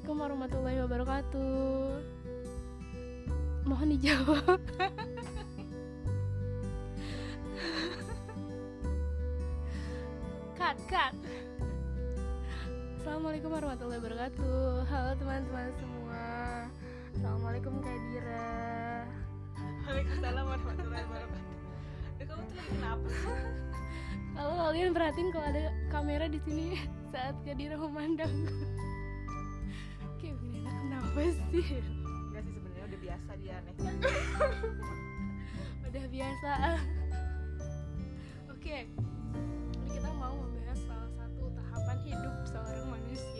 Assalamualaikum warahmatullahi wabarakatuh. Mohon dijawab. cut, cut. Assalamualaikum warahmatullahi wabarakatuh. Halo teman-teman semua. Assalamualaikum Kak Dira. Waalaikumsalam warahmatullahi wabarakatuh. Kamu tuh kenapa? Kalau kalian perhatiin kalau ada kamera di sini saat Kadira memandangku apa sih? Enggak sih sebenarnya udah biasa dia nih udah biasa. Oke okay. kita mau membahas salah satu tahapan hidup seorang manusia.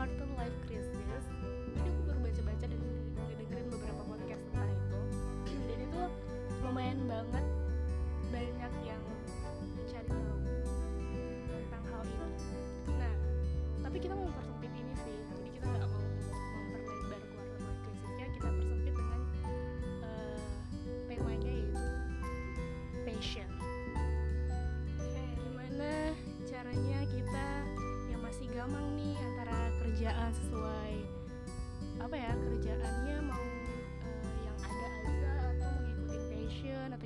Spartan Life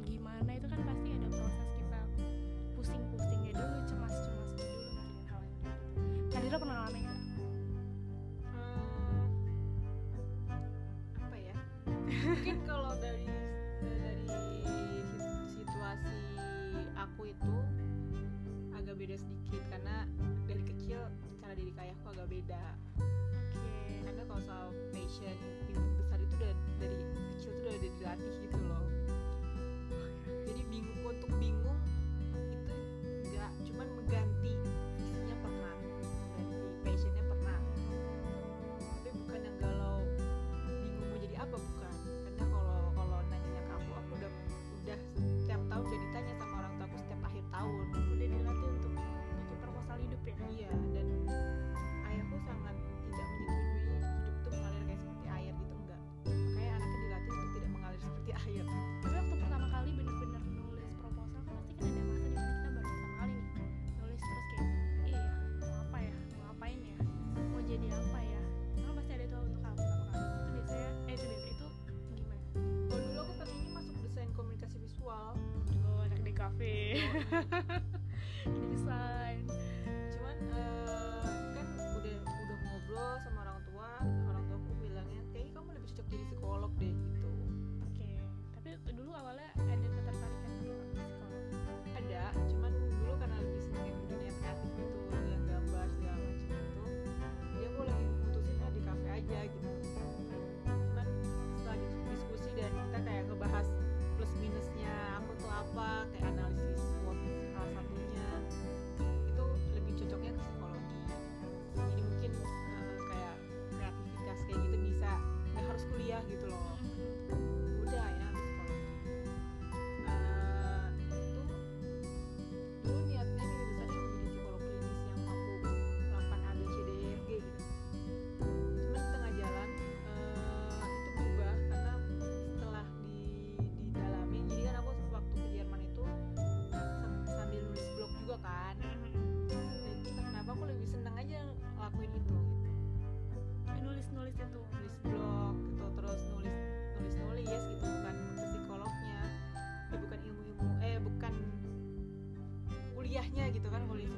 gimana itu kan pasti ada proses kita pusing-pusingnya dulu cemas-cemasnya dulu kan yang gitu. pernah ngalamin kan? apa ya? Mungkin kalau dari dari situasi aku itu agak beda sedikit karena dari kecil cara didik aku agak beda. Karena kalau soal passion mimpi besar itu udah dari kecil tuh udah dilatih gitu loh untuk bingung. Itu enggak cuman megan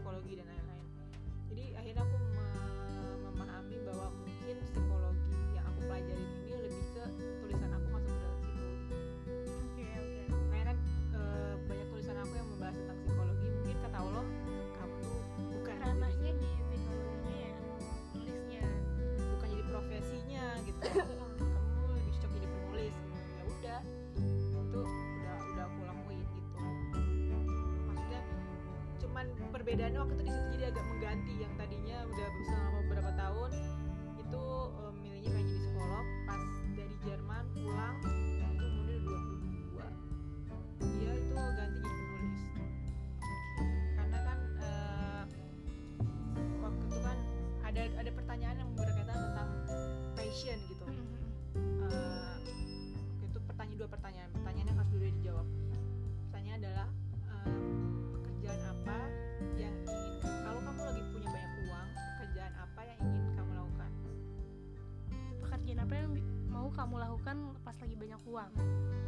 psikologi dan lain-lain. Jadi akhirnya aku kamu lakukan pas lagi banyak uang?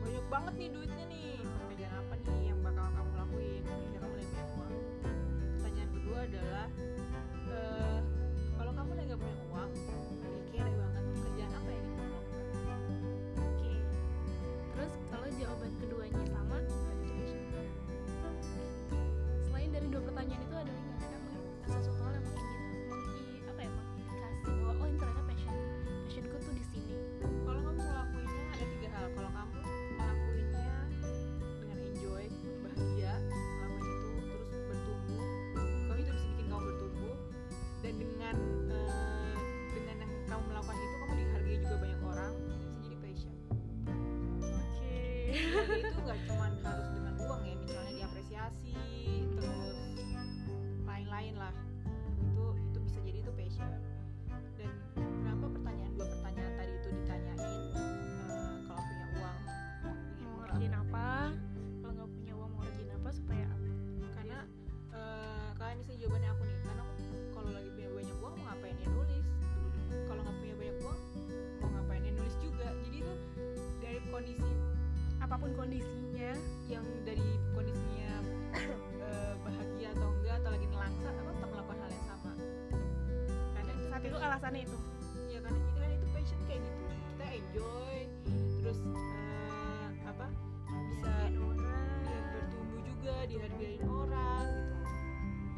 Banyak banget nih duitnya nih. Pekerjaan apa nih yang bakal kamu lakuin ketika kamu lagi banyak uang? Pertanyaan kedua adalah uh, kalau kamu lagi gak punya uang alasannya itu. Ya karena itu kan itu passion kayak gitu. Kita enjoy terus uh, apa bisa ya, bertumbuh juga dihargain orang gitu.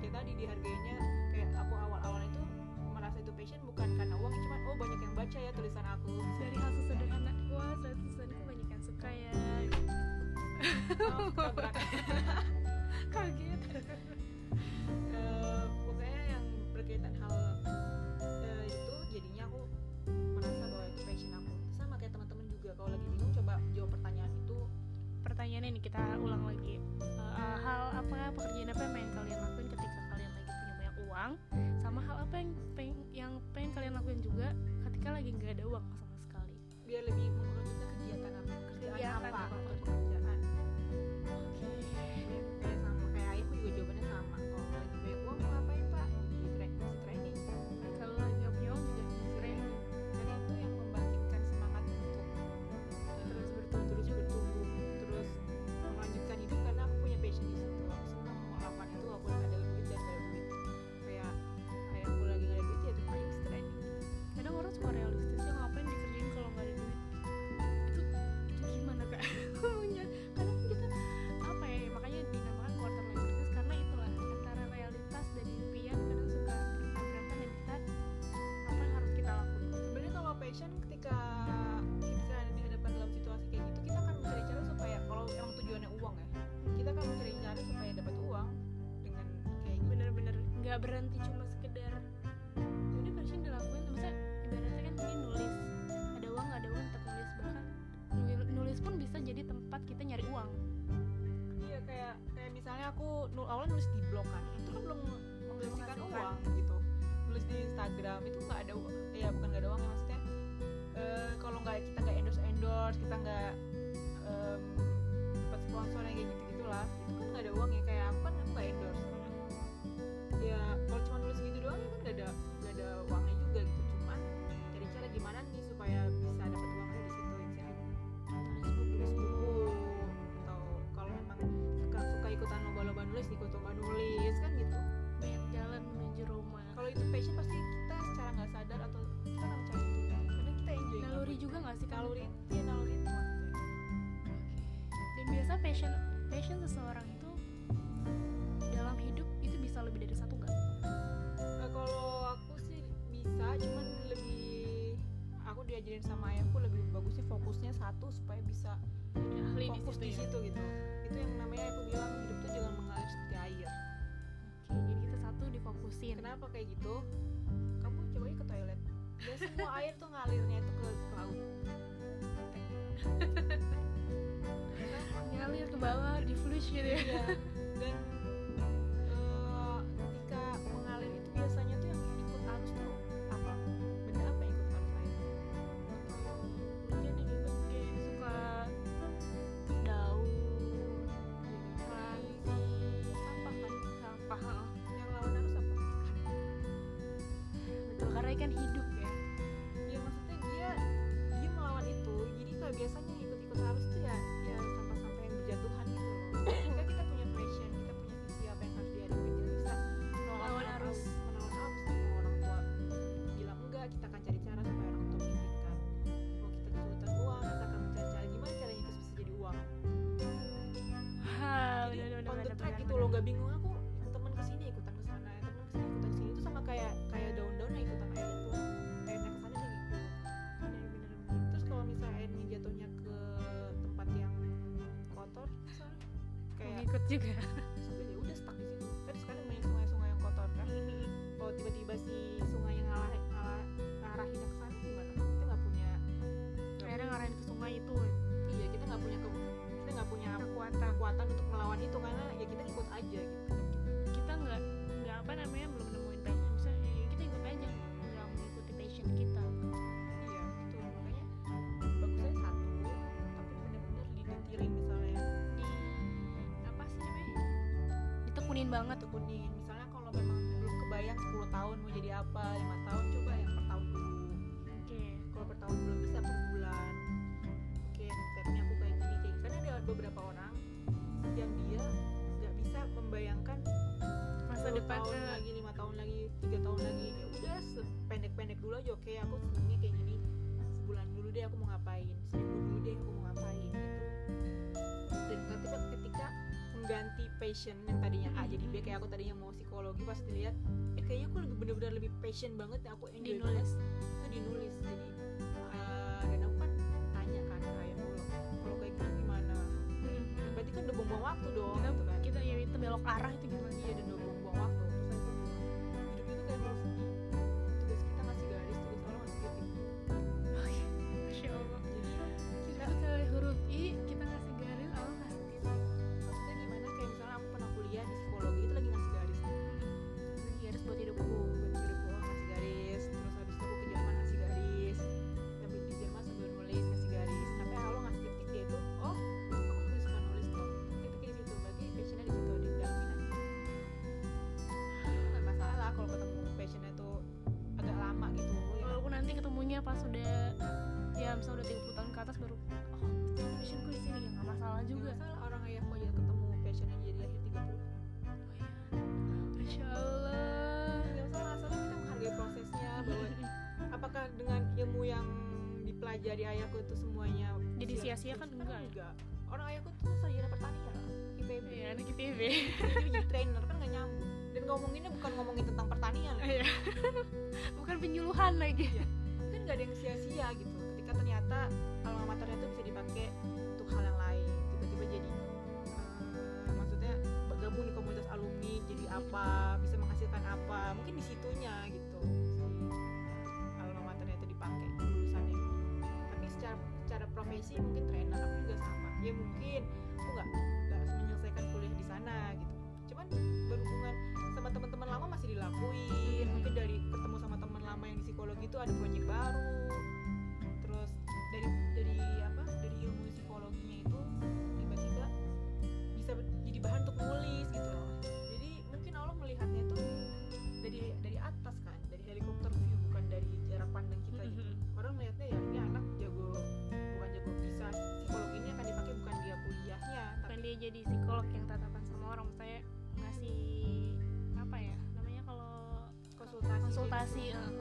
Ya tadi dihargainya kayak aku awal-awal itu merasa itu passion bukan karena uang cuma oh banyak yang baca ya tulisan aku. Dari hasil sederhana wah tulisanku banyak yang suka ya. Oh, nggak berhenti cuma sekedar ini udah passion dilakuin masa ibaratnya kan mungkin nulis ada uang nggak ada uang tetap nulis bahkan nulis pun bisa jadi tempat kita nyari uang. Iya kayak kayak misalnya aku nul awalnya nulis di blog kan itu kan belum menghasilkan. uang gitu. Nulis di Instagram itu nggak ada uang, ya bukan nggak ada uang ya masih satu supaya bisa iya, Ahli fokus di ya. situ, ya? gitu. Itu yang namanya aku bilang hidup tuh jangan mengalir seperti air. Oke jadi kita satu difokusin. Kenapa kayak gitu? Kamu coba ke toilet. Ya semua air tuh ngalirnya itu ke laut. Ngalir ke bawah di flush gitu ya. Iya. Dan gitu gak bingung aku teman ke sini ikutan ke sana teman ke sini ikutan ke sini itu sama kayak kayak daun-daun yang ikutan air itu. Airnya ke sana dia gitu Bener, bener, bener. terus kalau misalnya airnya jatuhnya ke tempat yang kotor misalnya kayak ngikut juga banget tuh tekunin misalnya kalau memang belum kebayang 10 tahun mau jadi apa lima tahun coba yang per tahun dulu. Oke. Kalau per tahun belum bisa per bulan. Oke stepnya aku kayak gini kayak karena ada beberapa orang yang dia nggak bisa membayangkan masa 10 depan tahun eh, lagi lima tahun lagi tiga tahun lagi. Ya udah pendek-pendek dulu aja. Oke aku senengnya kayak gini. Sebulan dulu deh aku mau ngapain. Seminggu dulu deh aku mau ngapain gitu. Dan ketika ketika mengganti passion yang tadinya. A jadi B kayak aku tadinya mau psikologi pas dilihat eh kayaknya aku lebih bener-bener lebih passion banget ya aku enjoy di banget. Nulis itu dinulis jadi eh, dan aku kan tanya kan ke ayah dulu kalau kayak gitu gimana? Berarti kan udah buang-buang waktu dong kita gitu kan. kita ya itu belok arah itu gimana? Iya dan ayahku itu semuanya Jadi sia- sia-sia kan enggak ya? enggak. Orang ayahku tuh sarjana pertanian IPB ya anak dia jadi trainer kan nggak nyambung. Dan ngomonginnya bukan ngomongin tentang pertanian. Iya. bukan penyuluhan lagi. Kan nggak ada yang sia-sia gitu. Ketika ternyata alma maternya itu bisa dipakai untuk hal yang lain. Tiba-tiba jadi eh, maksudnya gabung di komunitas alumni jadi apa bisa menghasilkan apa. Mungkin di situnya gitu profesi mungkin trainer aku juga sama. Ya mungkin aku nggak nggak menyelesaikan kuliah di sana gitu. Cuman berhubungan sama teman-teman lama masih dilakuin. Mungkin dari ketemu sama teman lama yang di psikologi itu ada proyek baru. Terus dari dari apa dari ilmu psikologinya itu tiba-tiba bisa jadi bahan untuk nulis gitu. loh jadi psikolog yang tatapan sama orang saya ngasih apa ya namanya kalau konsultasi konsultasi gitu.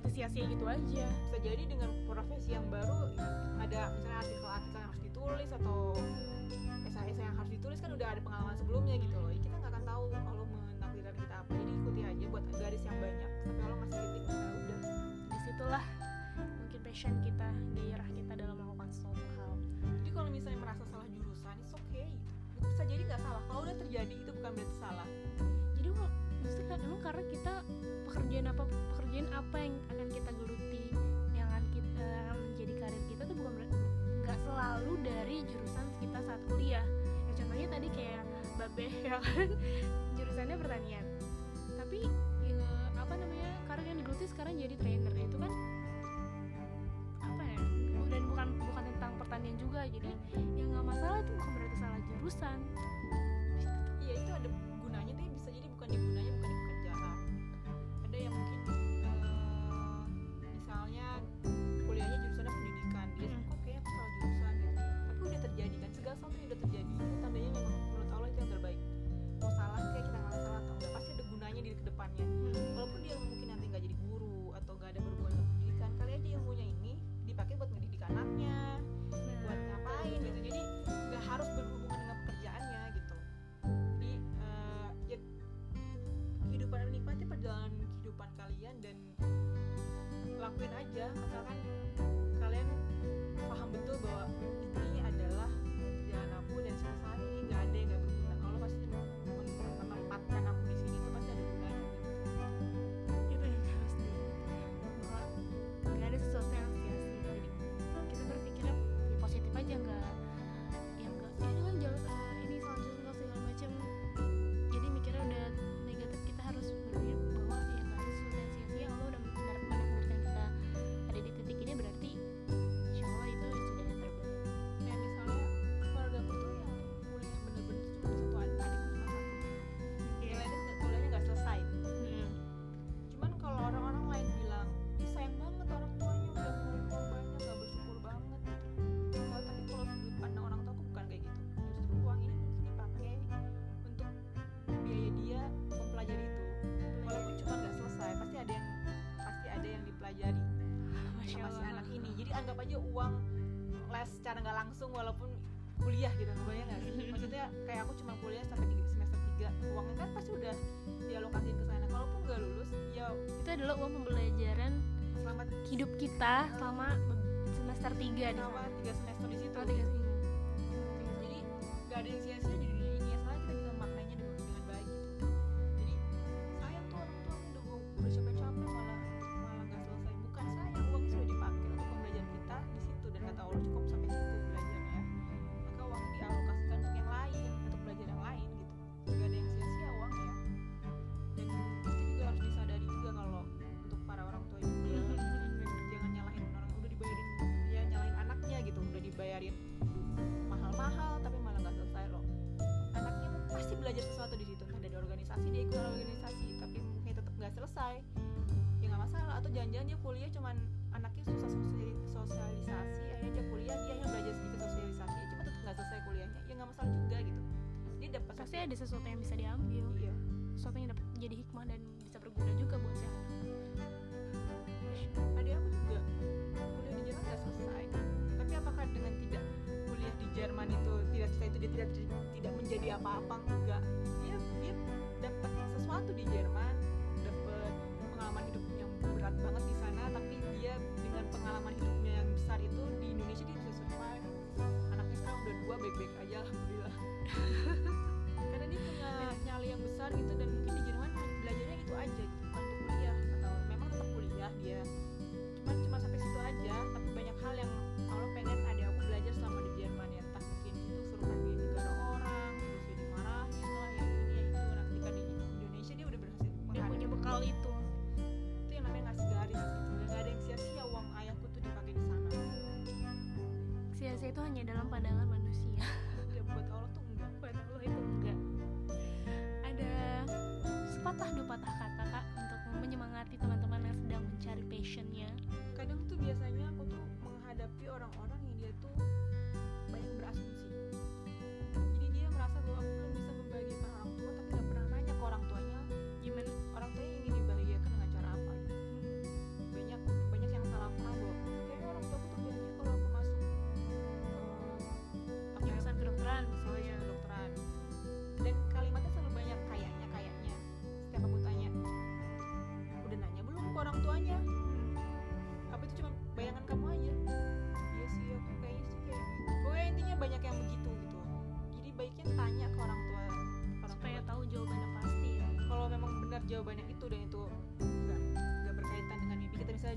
ternyata sia-sia gitu aja. Bisa jadi dengan profesi yang baru ada misalnya artikel-artikel yang harus ditulis atau esai-esai yang harus ditulis kan udah ada pengalaman sebelumnya gitu loh. Ya kita nggak akan tahu kalau menakdirkan kita apa. Jadi ikuti aja buat garis yang banyak. Tapi kalau masih kritik ya udah. Di situlah mungkin passion kita gairah kita dalam melakukan suatu hal. Jadi kalau misalnya merasa salah jurusan it's okay. Itu bisa jadi nggak salah. Kalau udah terjadi itu bukan berarti salah. Jadi maksudnya emang karena kita pekerjaan apa jadi apa yang akan kita geluti yang akan kita eh, menjadi karir kita tuh bukan nggak selalu dari jurusan kita saat kuliah. Ya contohnya tadi kayak babe, ya kan? Jurusannya pertanian. Tapi ya, apa namanya karir yang digeluti sekarang jadi trainer. Itu kan apa ya dan bukan bukan tentang pertanian juga. Jadi yang nggak masalah itu bukan berarti salah jurusan. Iya itu ada gunanya tapi bisa jadi bukan di gunanya bukan misalnya jadi anggap aja uang les secara nggak langsung walaupun kuliah gitu kebayang nggak sih? Maksudnya kayak aku cuma kuliah sampai di semester tiga uangnya kan pasti udah dialokasiin ke sana. Kalaupun nggak lulus ya itu adalah uang pembelajaran selama hidup kita selama semester 3 selama tiga semester di situ. Oh, semester. jadi nggak ada yang kuliah dia kuliah cuman anaknya susah sosialisasi akhirnya dia kuliah dia yang belajar sedikit sosialisasi ya cuma tetap nggak selesai kuliahnya ya nggak masalah juga gitu. Dia dapat pasti ada sesuatu yang bisa diambil. Iya. sesuatu yang dapat jadi hikmah dan bisa berguna juga buat si anak. Ada aku juga kuliah di Jerman nggak selesai. Tapi apakah dengan tidak kuliah di Jerman itu tidak selesai itu tidak tidak menjadi apa-apa? Enggak dia dia dapat sesuatu di Jerman berat banget di sana tapi dia dengan pengalaman hidupnya yang besar itu di Indonesia dia bisa survive. Anaknya sekarang udah dua baik-baik aja alhamdulillah. Karena dia punya nyali yang besar gitu dan mungkin di Jerman belajarnya itu aja gitu untuk kuliah atau memang tetap kuliah dia. Cuman cuma sampai situ aja tapi banyak hal yang hanya dalam pandangan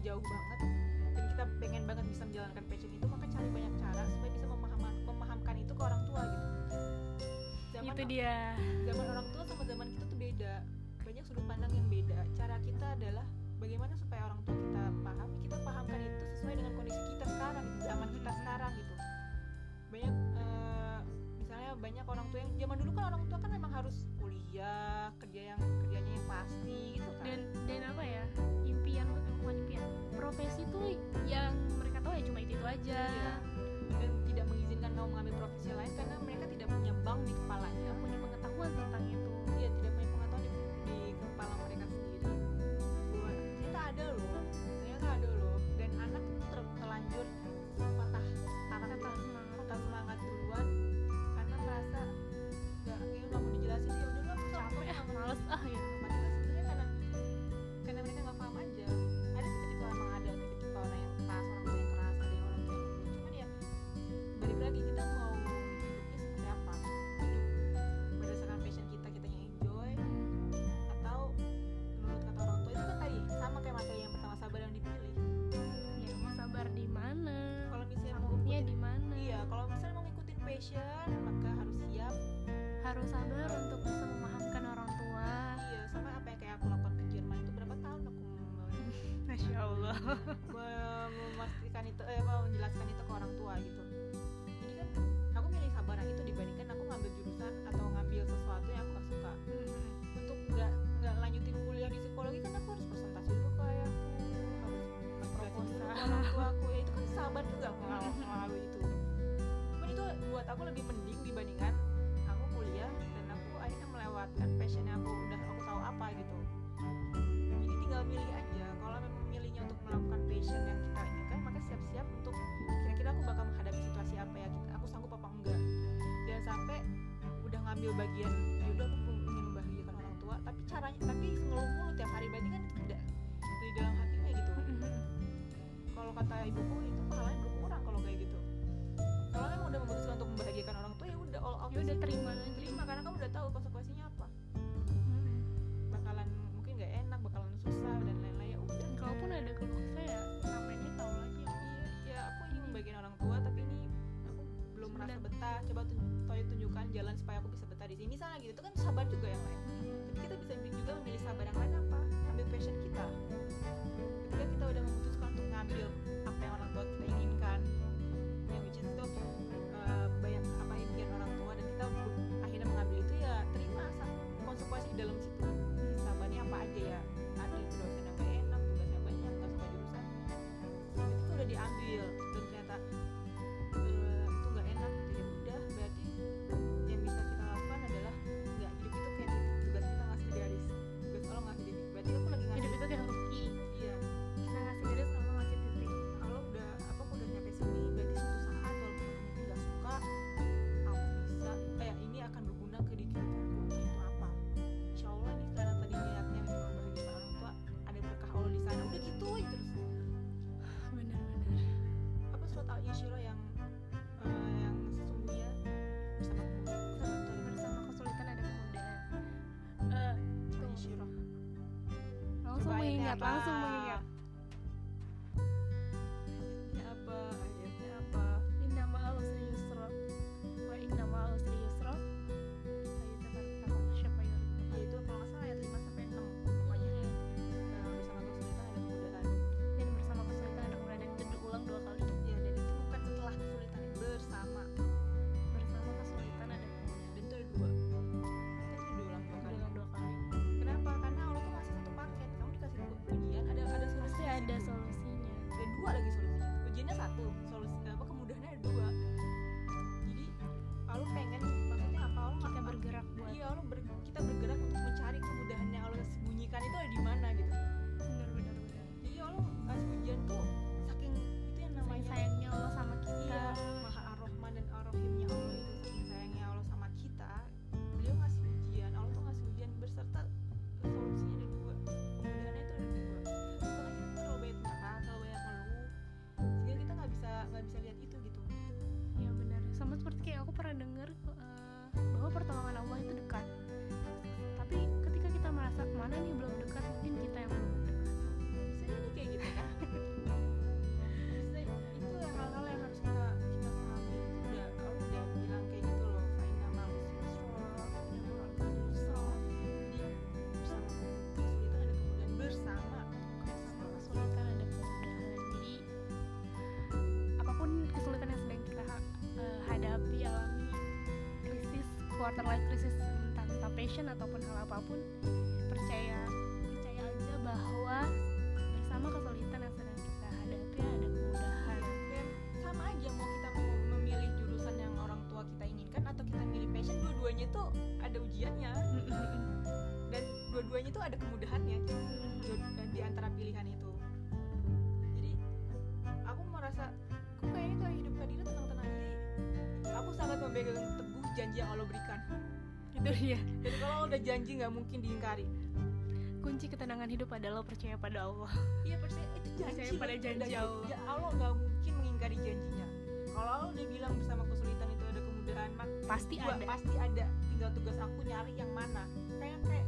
jauh banget dan kita pengen banget bisa menjalankan passion itu maka cari banyak cara supaya bisa memaham memahamkan itu ke orang tua gitu. Zaman itu dia. zaman orang tua sama zaman kita tuh beda. Banyak sudut pandang yang beda. Cara kita adalah bagaimana supaya orang tua kita paham kita pahamkan itu sesuai dengan kondisi kita sekarang gitu, zaman kita sekarang gitu. Banyak uh, misalnya banyak orang tua yang zaman dulu kan orang tua kan memang harus kuliah kerja yang kerjanya yang pasti gitu kan. Dan dan apa ya? profesi tuh yang mereka tahu ya cuma itu itu aja. Iya. dan tidak mengizinkan kamu mengambil profesi lain karena mereka tidak punya bank di kepalanya. Punya pengetahuan tentang itu. Dia tidak punya pengetahuan di, kepala mereka sendiri. Buat ternyata ada loh. Ternyata ada loh. Dan anak terlanjur Sure. aku lebih mending dibandingkan aku kuliah dan aku akhirnya melewatkan passion yang aku udah aku tahu apa gitu. Jadi tinggal milih aja. Kalau memang milihnya untuk melakukan passion yang kita inginkan maka siap-siap untuk kira-kira aku bakal menghadapi situasi apa ya. Aku sanggup apa enggak. Jangan sampai udah ngambil bagian yaudah aku ingin membahagiakan orang tua tapi caranya tapi ngeluh mulu tiap hari. Berarti kan tidak di dalam hatinya gitu. Mm-hmm. Kalau kata ibuku itu pahalanya kalau aku udah terima terima karena kamu udah tahu konsekuensinya apa. Hmm. bakalan mungkin nggak enak bakalan susah dan lain-lain ya udah. Kalaupun ada keluh kesah ya namanya tahu lagi? Ya ya aku ingin bagian orang tua tapi ini aku belum Sudah. merasa betah. Coba tunjuk, tunjukkan jalan supaya aku bisa betah di sini. Misalnya gitu itu kan sabar juga yang lain. Tapi kita bisa juga memilih sabar yang lain 帮助 passion ataupun hal apa pun percaya percaya aja bahwa bersama kesulitan yang sedang kita hadapi ada kemudahan. Dan sama aja mau kita mau memilih jurusan yang orang tua kita inginkan atau kita milih passion dua-duanya tuh ada ujiannya. Dan dua-duanya tuh ada kemudahannya dua- di antara pilihan itu. Jadi aku merasa kok kayaknya kalau hidup Kadira tenang-tenang aja aku sangat memegang teguh janji yang Allah berikan itu dia dan kalau udah janji nggak mungkin diingkari. Kunci ketenangan hidup adalah percaya pada Allah. Iya percaya itu janji Percaya pada janji Allah. ya Allah nggak mungkin mengingkari janjinya. Kalau Allah udah bilang bersama kesulitan itu ada kemudahan mak pasti gua ada. pasti ada. Tinggal tugas aku nyari yang mana. Kayak kayak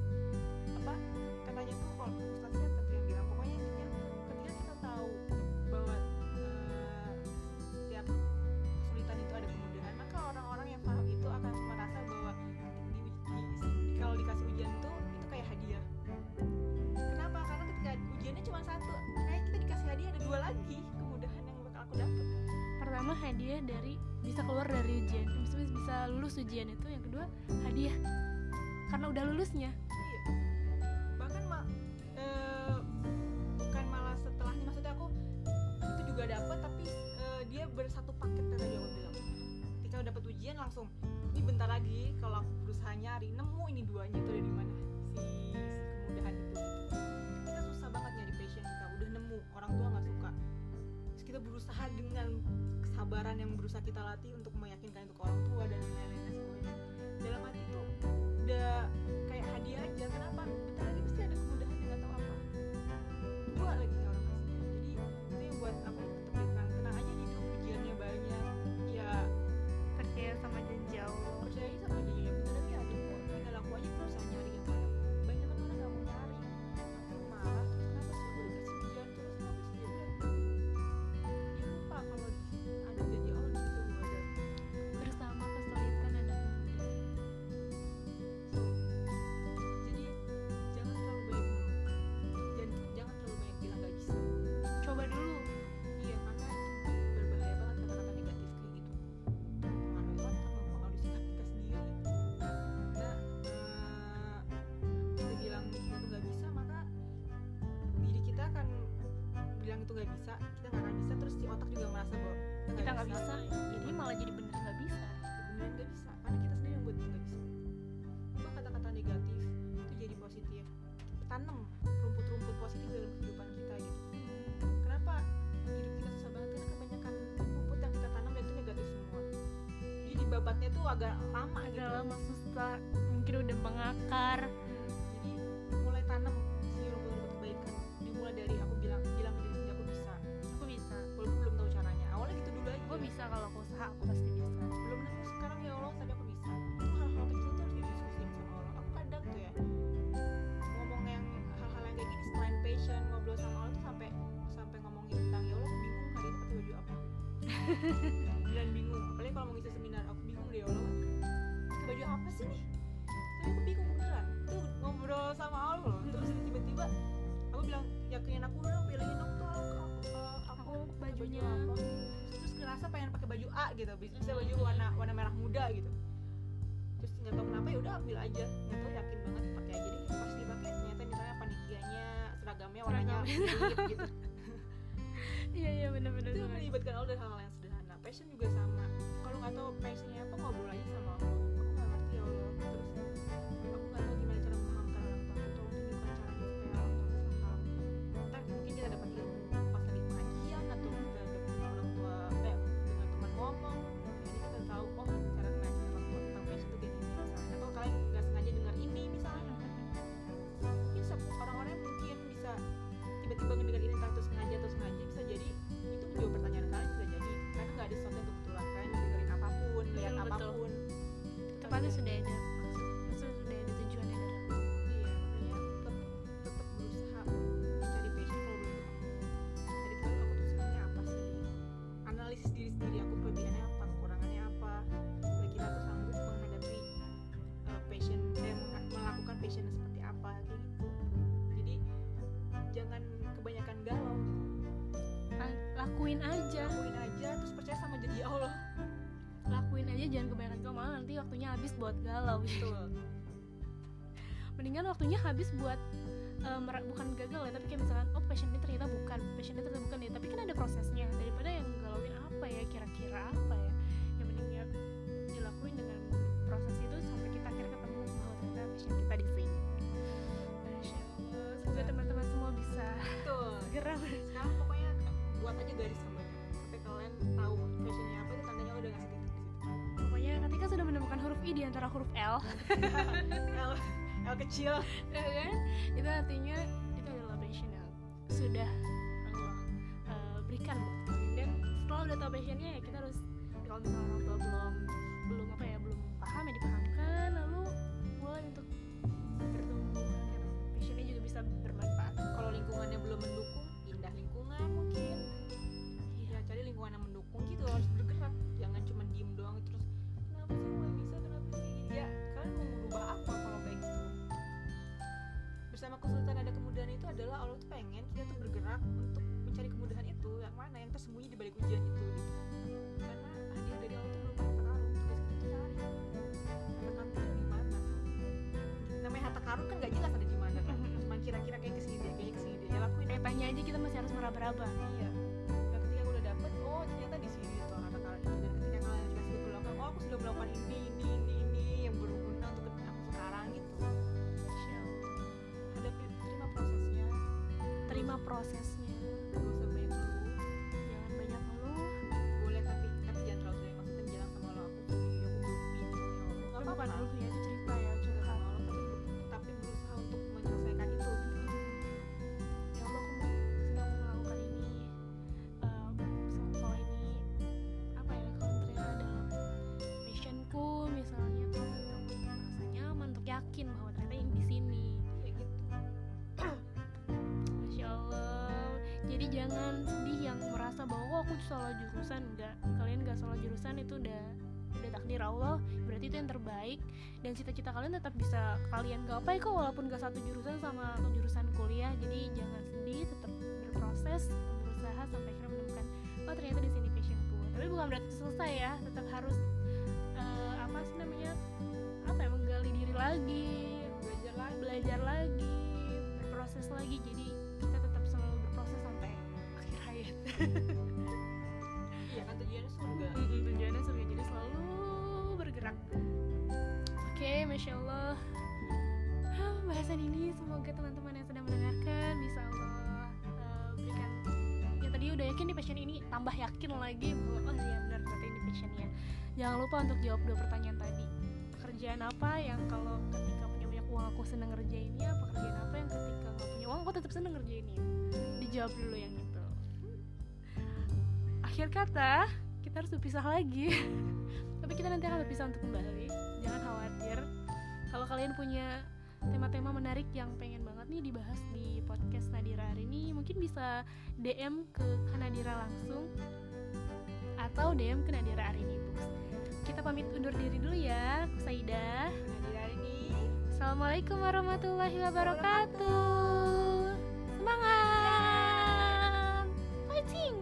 pertama hadiah dari bisa keluar dari ujian maksudnya bisa lulus ujian itu yang kedua hadiah karena udah lulusnya Iya. Bahkan ma eh, bukan malah setelahnya maksudnya aku itu juga dapat tapi eh, dia bersatu paket tadi aku bilang. Ketika udah dapat ujian langsung ini bentar lagi kalau aku berusaha nyari nemu ini duanya itu ada di mana si kemudahan itu. gitu. Kita susah banget nyari passion kita udah nemu orang tua nggak suka. Kita berusaha dengan kesabaran yang berusaha kita latih untuk meyakinkan itu ke orang tua dan lain-lain semuanya. Dalam hati tuh udah kayak hadiah aja kenapa bentar lagi agak lama gitu. agak lama susah. Mungkin udah mengakar. Jadi mulai tanam si rumput-rumput kebaikan. Dimulai dari aku bilang bilang ke diri aku bisa. Aku bisa. Walaupun belum tahu caranya. Awalnya gitu dulu aja. Gue bisa kalau aku usaha aku pasti bisa. Belum nemu sekarang ya Allah tapi aku bisa. Itu hal-hal kecil tuh harus didiskusiin sama Allah. Aku kadang tuh ya ngomong yang hal-hal yang kayak gini selain passion ngobrol sama Allah tuh sampai sampai ngomongin tentang ya Allah aku bingung hari ini pakai baju apa? Dan bingung. Apalagi kalau mau ngisi seminar deh ya pakai baju apa sih nih? Tapi aku bingung beneran. Tuh ngobrol sama Allah loh. Terus tiba-tiba aku bilang yakinin aku dong pilihin dong tuh aku, aku, bajunya. apa. terus ngerasa pengen pakai baju A gitu bisa baju warna warna merah muda gitu. Terus nggak tahu kenapa ya udah ambil aja. Nggak tahu yakin banget pakai aja deh. Pas dipakai ternyata misalnya panitianya seragamnya warnanya kulit gitu. Iya iya bener-bener itu melibatkan Allah dari hal-hal yang sederhana. Passion juga sama nggak tahu passionnya apa ngobrol aja sama pasti sudah ada waktunya habis buat galau betul mendingan waktunya habis buat mer- bukan gagal ya tapi kayak misalkan oh passion ini ternyata bukan passion ini ternyata bukan ya tapi kan ada prosesnya. Daripada yang galauin apa ya kira-kira apa ya yang mending ya dilakuin dengan di antara huruf L. L L kecil. Ya kan? Itu artinya itu adalah passion yang sudah Allah eh, berikan. Dan setelah udah tahu passionnya ya kita harus kalau misalnya orang tua belum belum apa ya belum paham ya dipahamkan lalu mulai untuk bertumbuh. Passionnya juga bisa bermanfaat. Kalau lingkungannya belum mendukung pindah lingkungan mungkin adalah Allah tuh pengen kita tuh bergerak untuk mencari kemudahan itu. Yang mana? Yang tersembunyi di balik ujian itu gitu. karena hadiah dari Allah tuh belum harta karun tugas kita tuh cari harta karun itu di mana? Namanya harta karun kan gak jelas ada di mana kan? Cuma kira-kira kayak ke sini deh kayaknya ke sini deh ya lakuin kayak tanya aja kita masih harus meraba-raba. Iya. Dan ketika aku udah dapet oh ternyata di sini tuh harta karun itu. Dan ketika kalian dikasih peluang oh aku sudah melakukan ini terima prosesnya. Gak usah banyak dulu jangan banyak ngeluh. Boleh tapi tapi jangan terlalu sering. Maksudnya bilang sama lo aku tuh aku belum ini ya nggak apa-apa. Ngeluh ya jangan sedih yang merasa bahwa oh, aku salah jurusan? Enggak kalian nggak salah jurusan itu udah udah takdir Allah. Berarti itu yang terbaik. Dan cita-cita kalian tetap bisa kalian gapai kok walaupun gak satu jurusan sama jurusan kuliah. Jadi jangan sedih tetap berproses berusaha sampai akhirnya menemukan oh ternyata di sini passionku tapi bukan berarti selesai ya tetap harus eh, apa sih namanya apa ya menggali diri lagi belajar lagi belajar lagi berproses lagi. Jadi iya kan tujuannya surga. Tujuannya surga jadi selalu bergerak. Oke masya Allah. Hah, pembahasan ini semoga teman-teman yang sedang mendengarkan bisa Allah eh, berikan. Ya tadi udah yakin di passion ini tambah yakin lagi bahwa oh iya benar ternyata ini passionnya jangan lupa untuk jawab dua pertanyaan tadi. Pekerjaan apa yang kalau ketika punya banyak uang aku seneng ngerjainnya? Pekerjaan apa yang ketika nggak punya uang aku tetap seneng ngerjainnya? Dijawab dulu yang itu akhir kata kita harus berpisah lagi. Tapi kita nanti akan berpisah untuk kembali. Jangan khawatir. Kalau kalian punya tema-tema menarik yang pengen banget nih dibahas di podcast Nadira hari ini mungkin bisa DM ke Nadira langsung atau DM ke Nadira Arini Books kita pamit undur diri dulu ya aku Saida. Nah di hari ini Assalamualaikum warahmatullahi wabarakatuh. Semangat! Fighting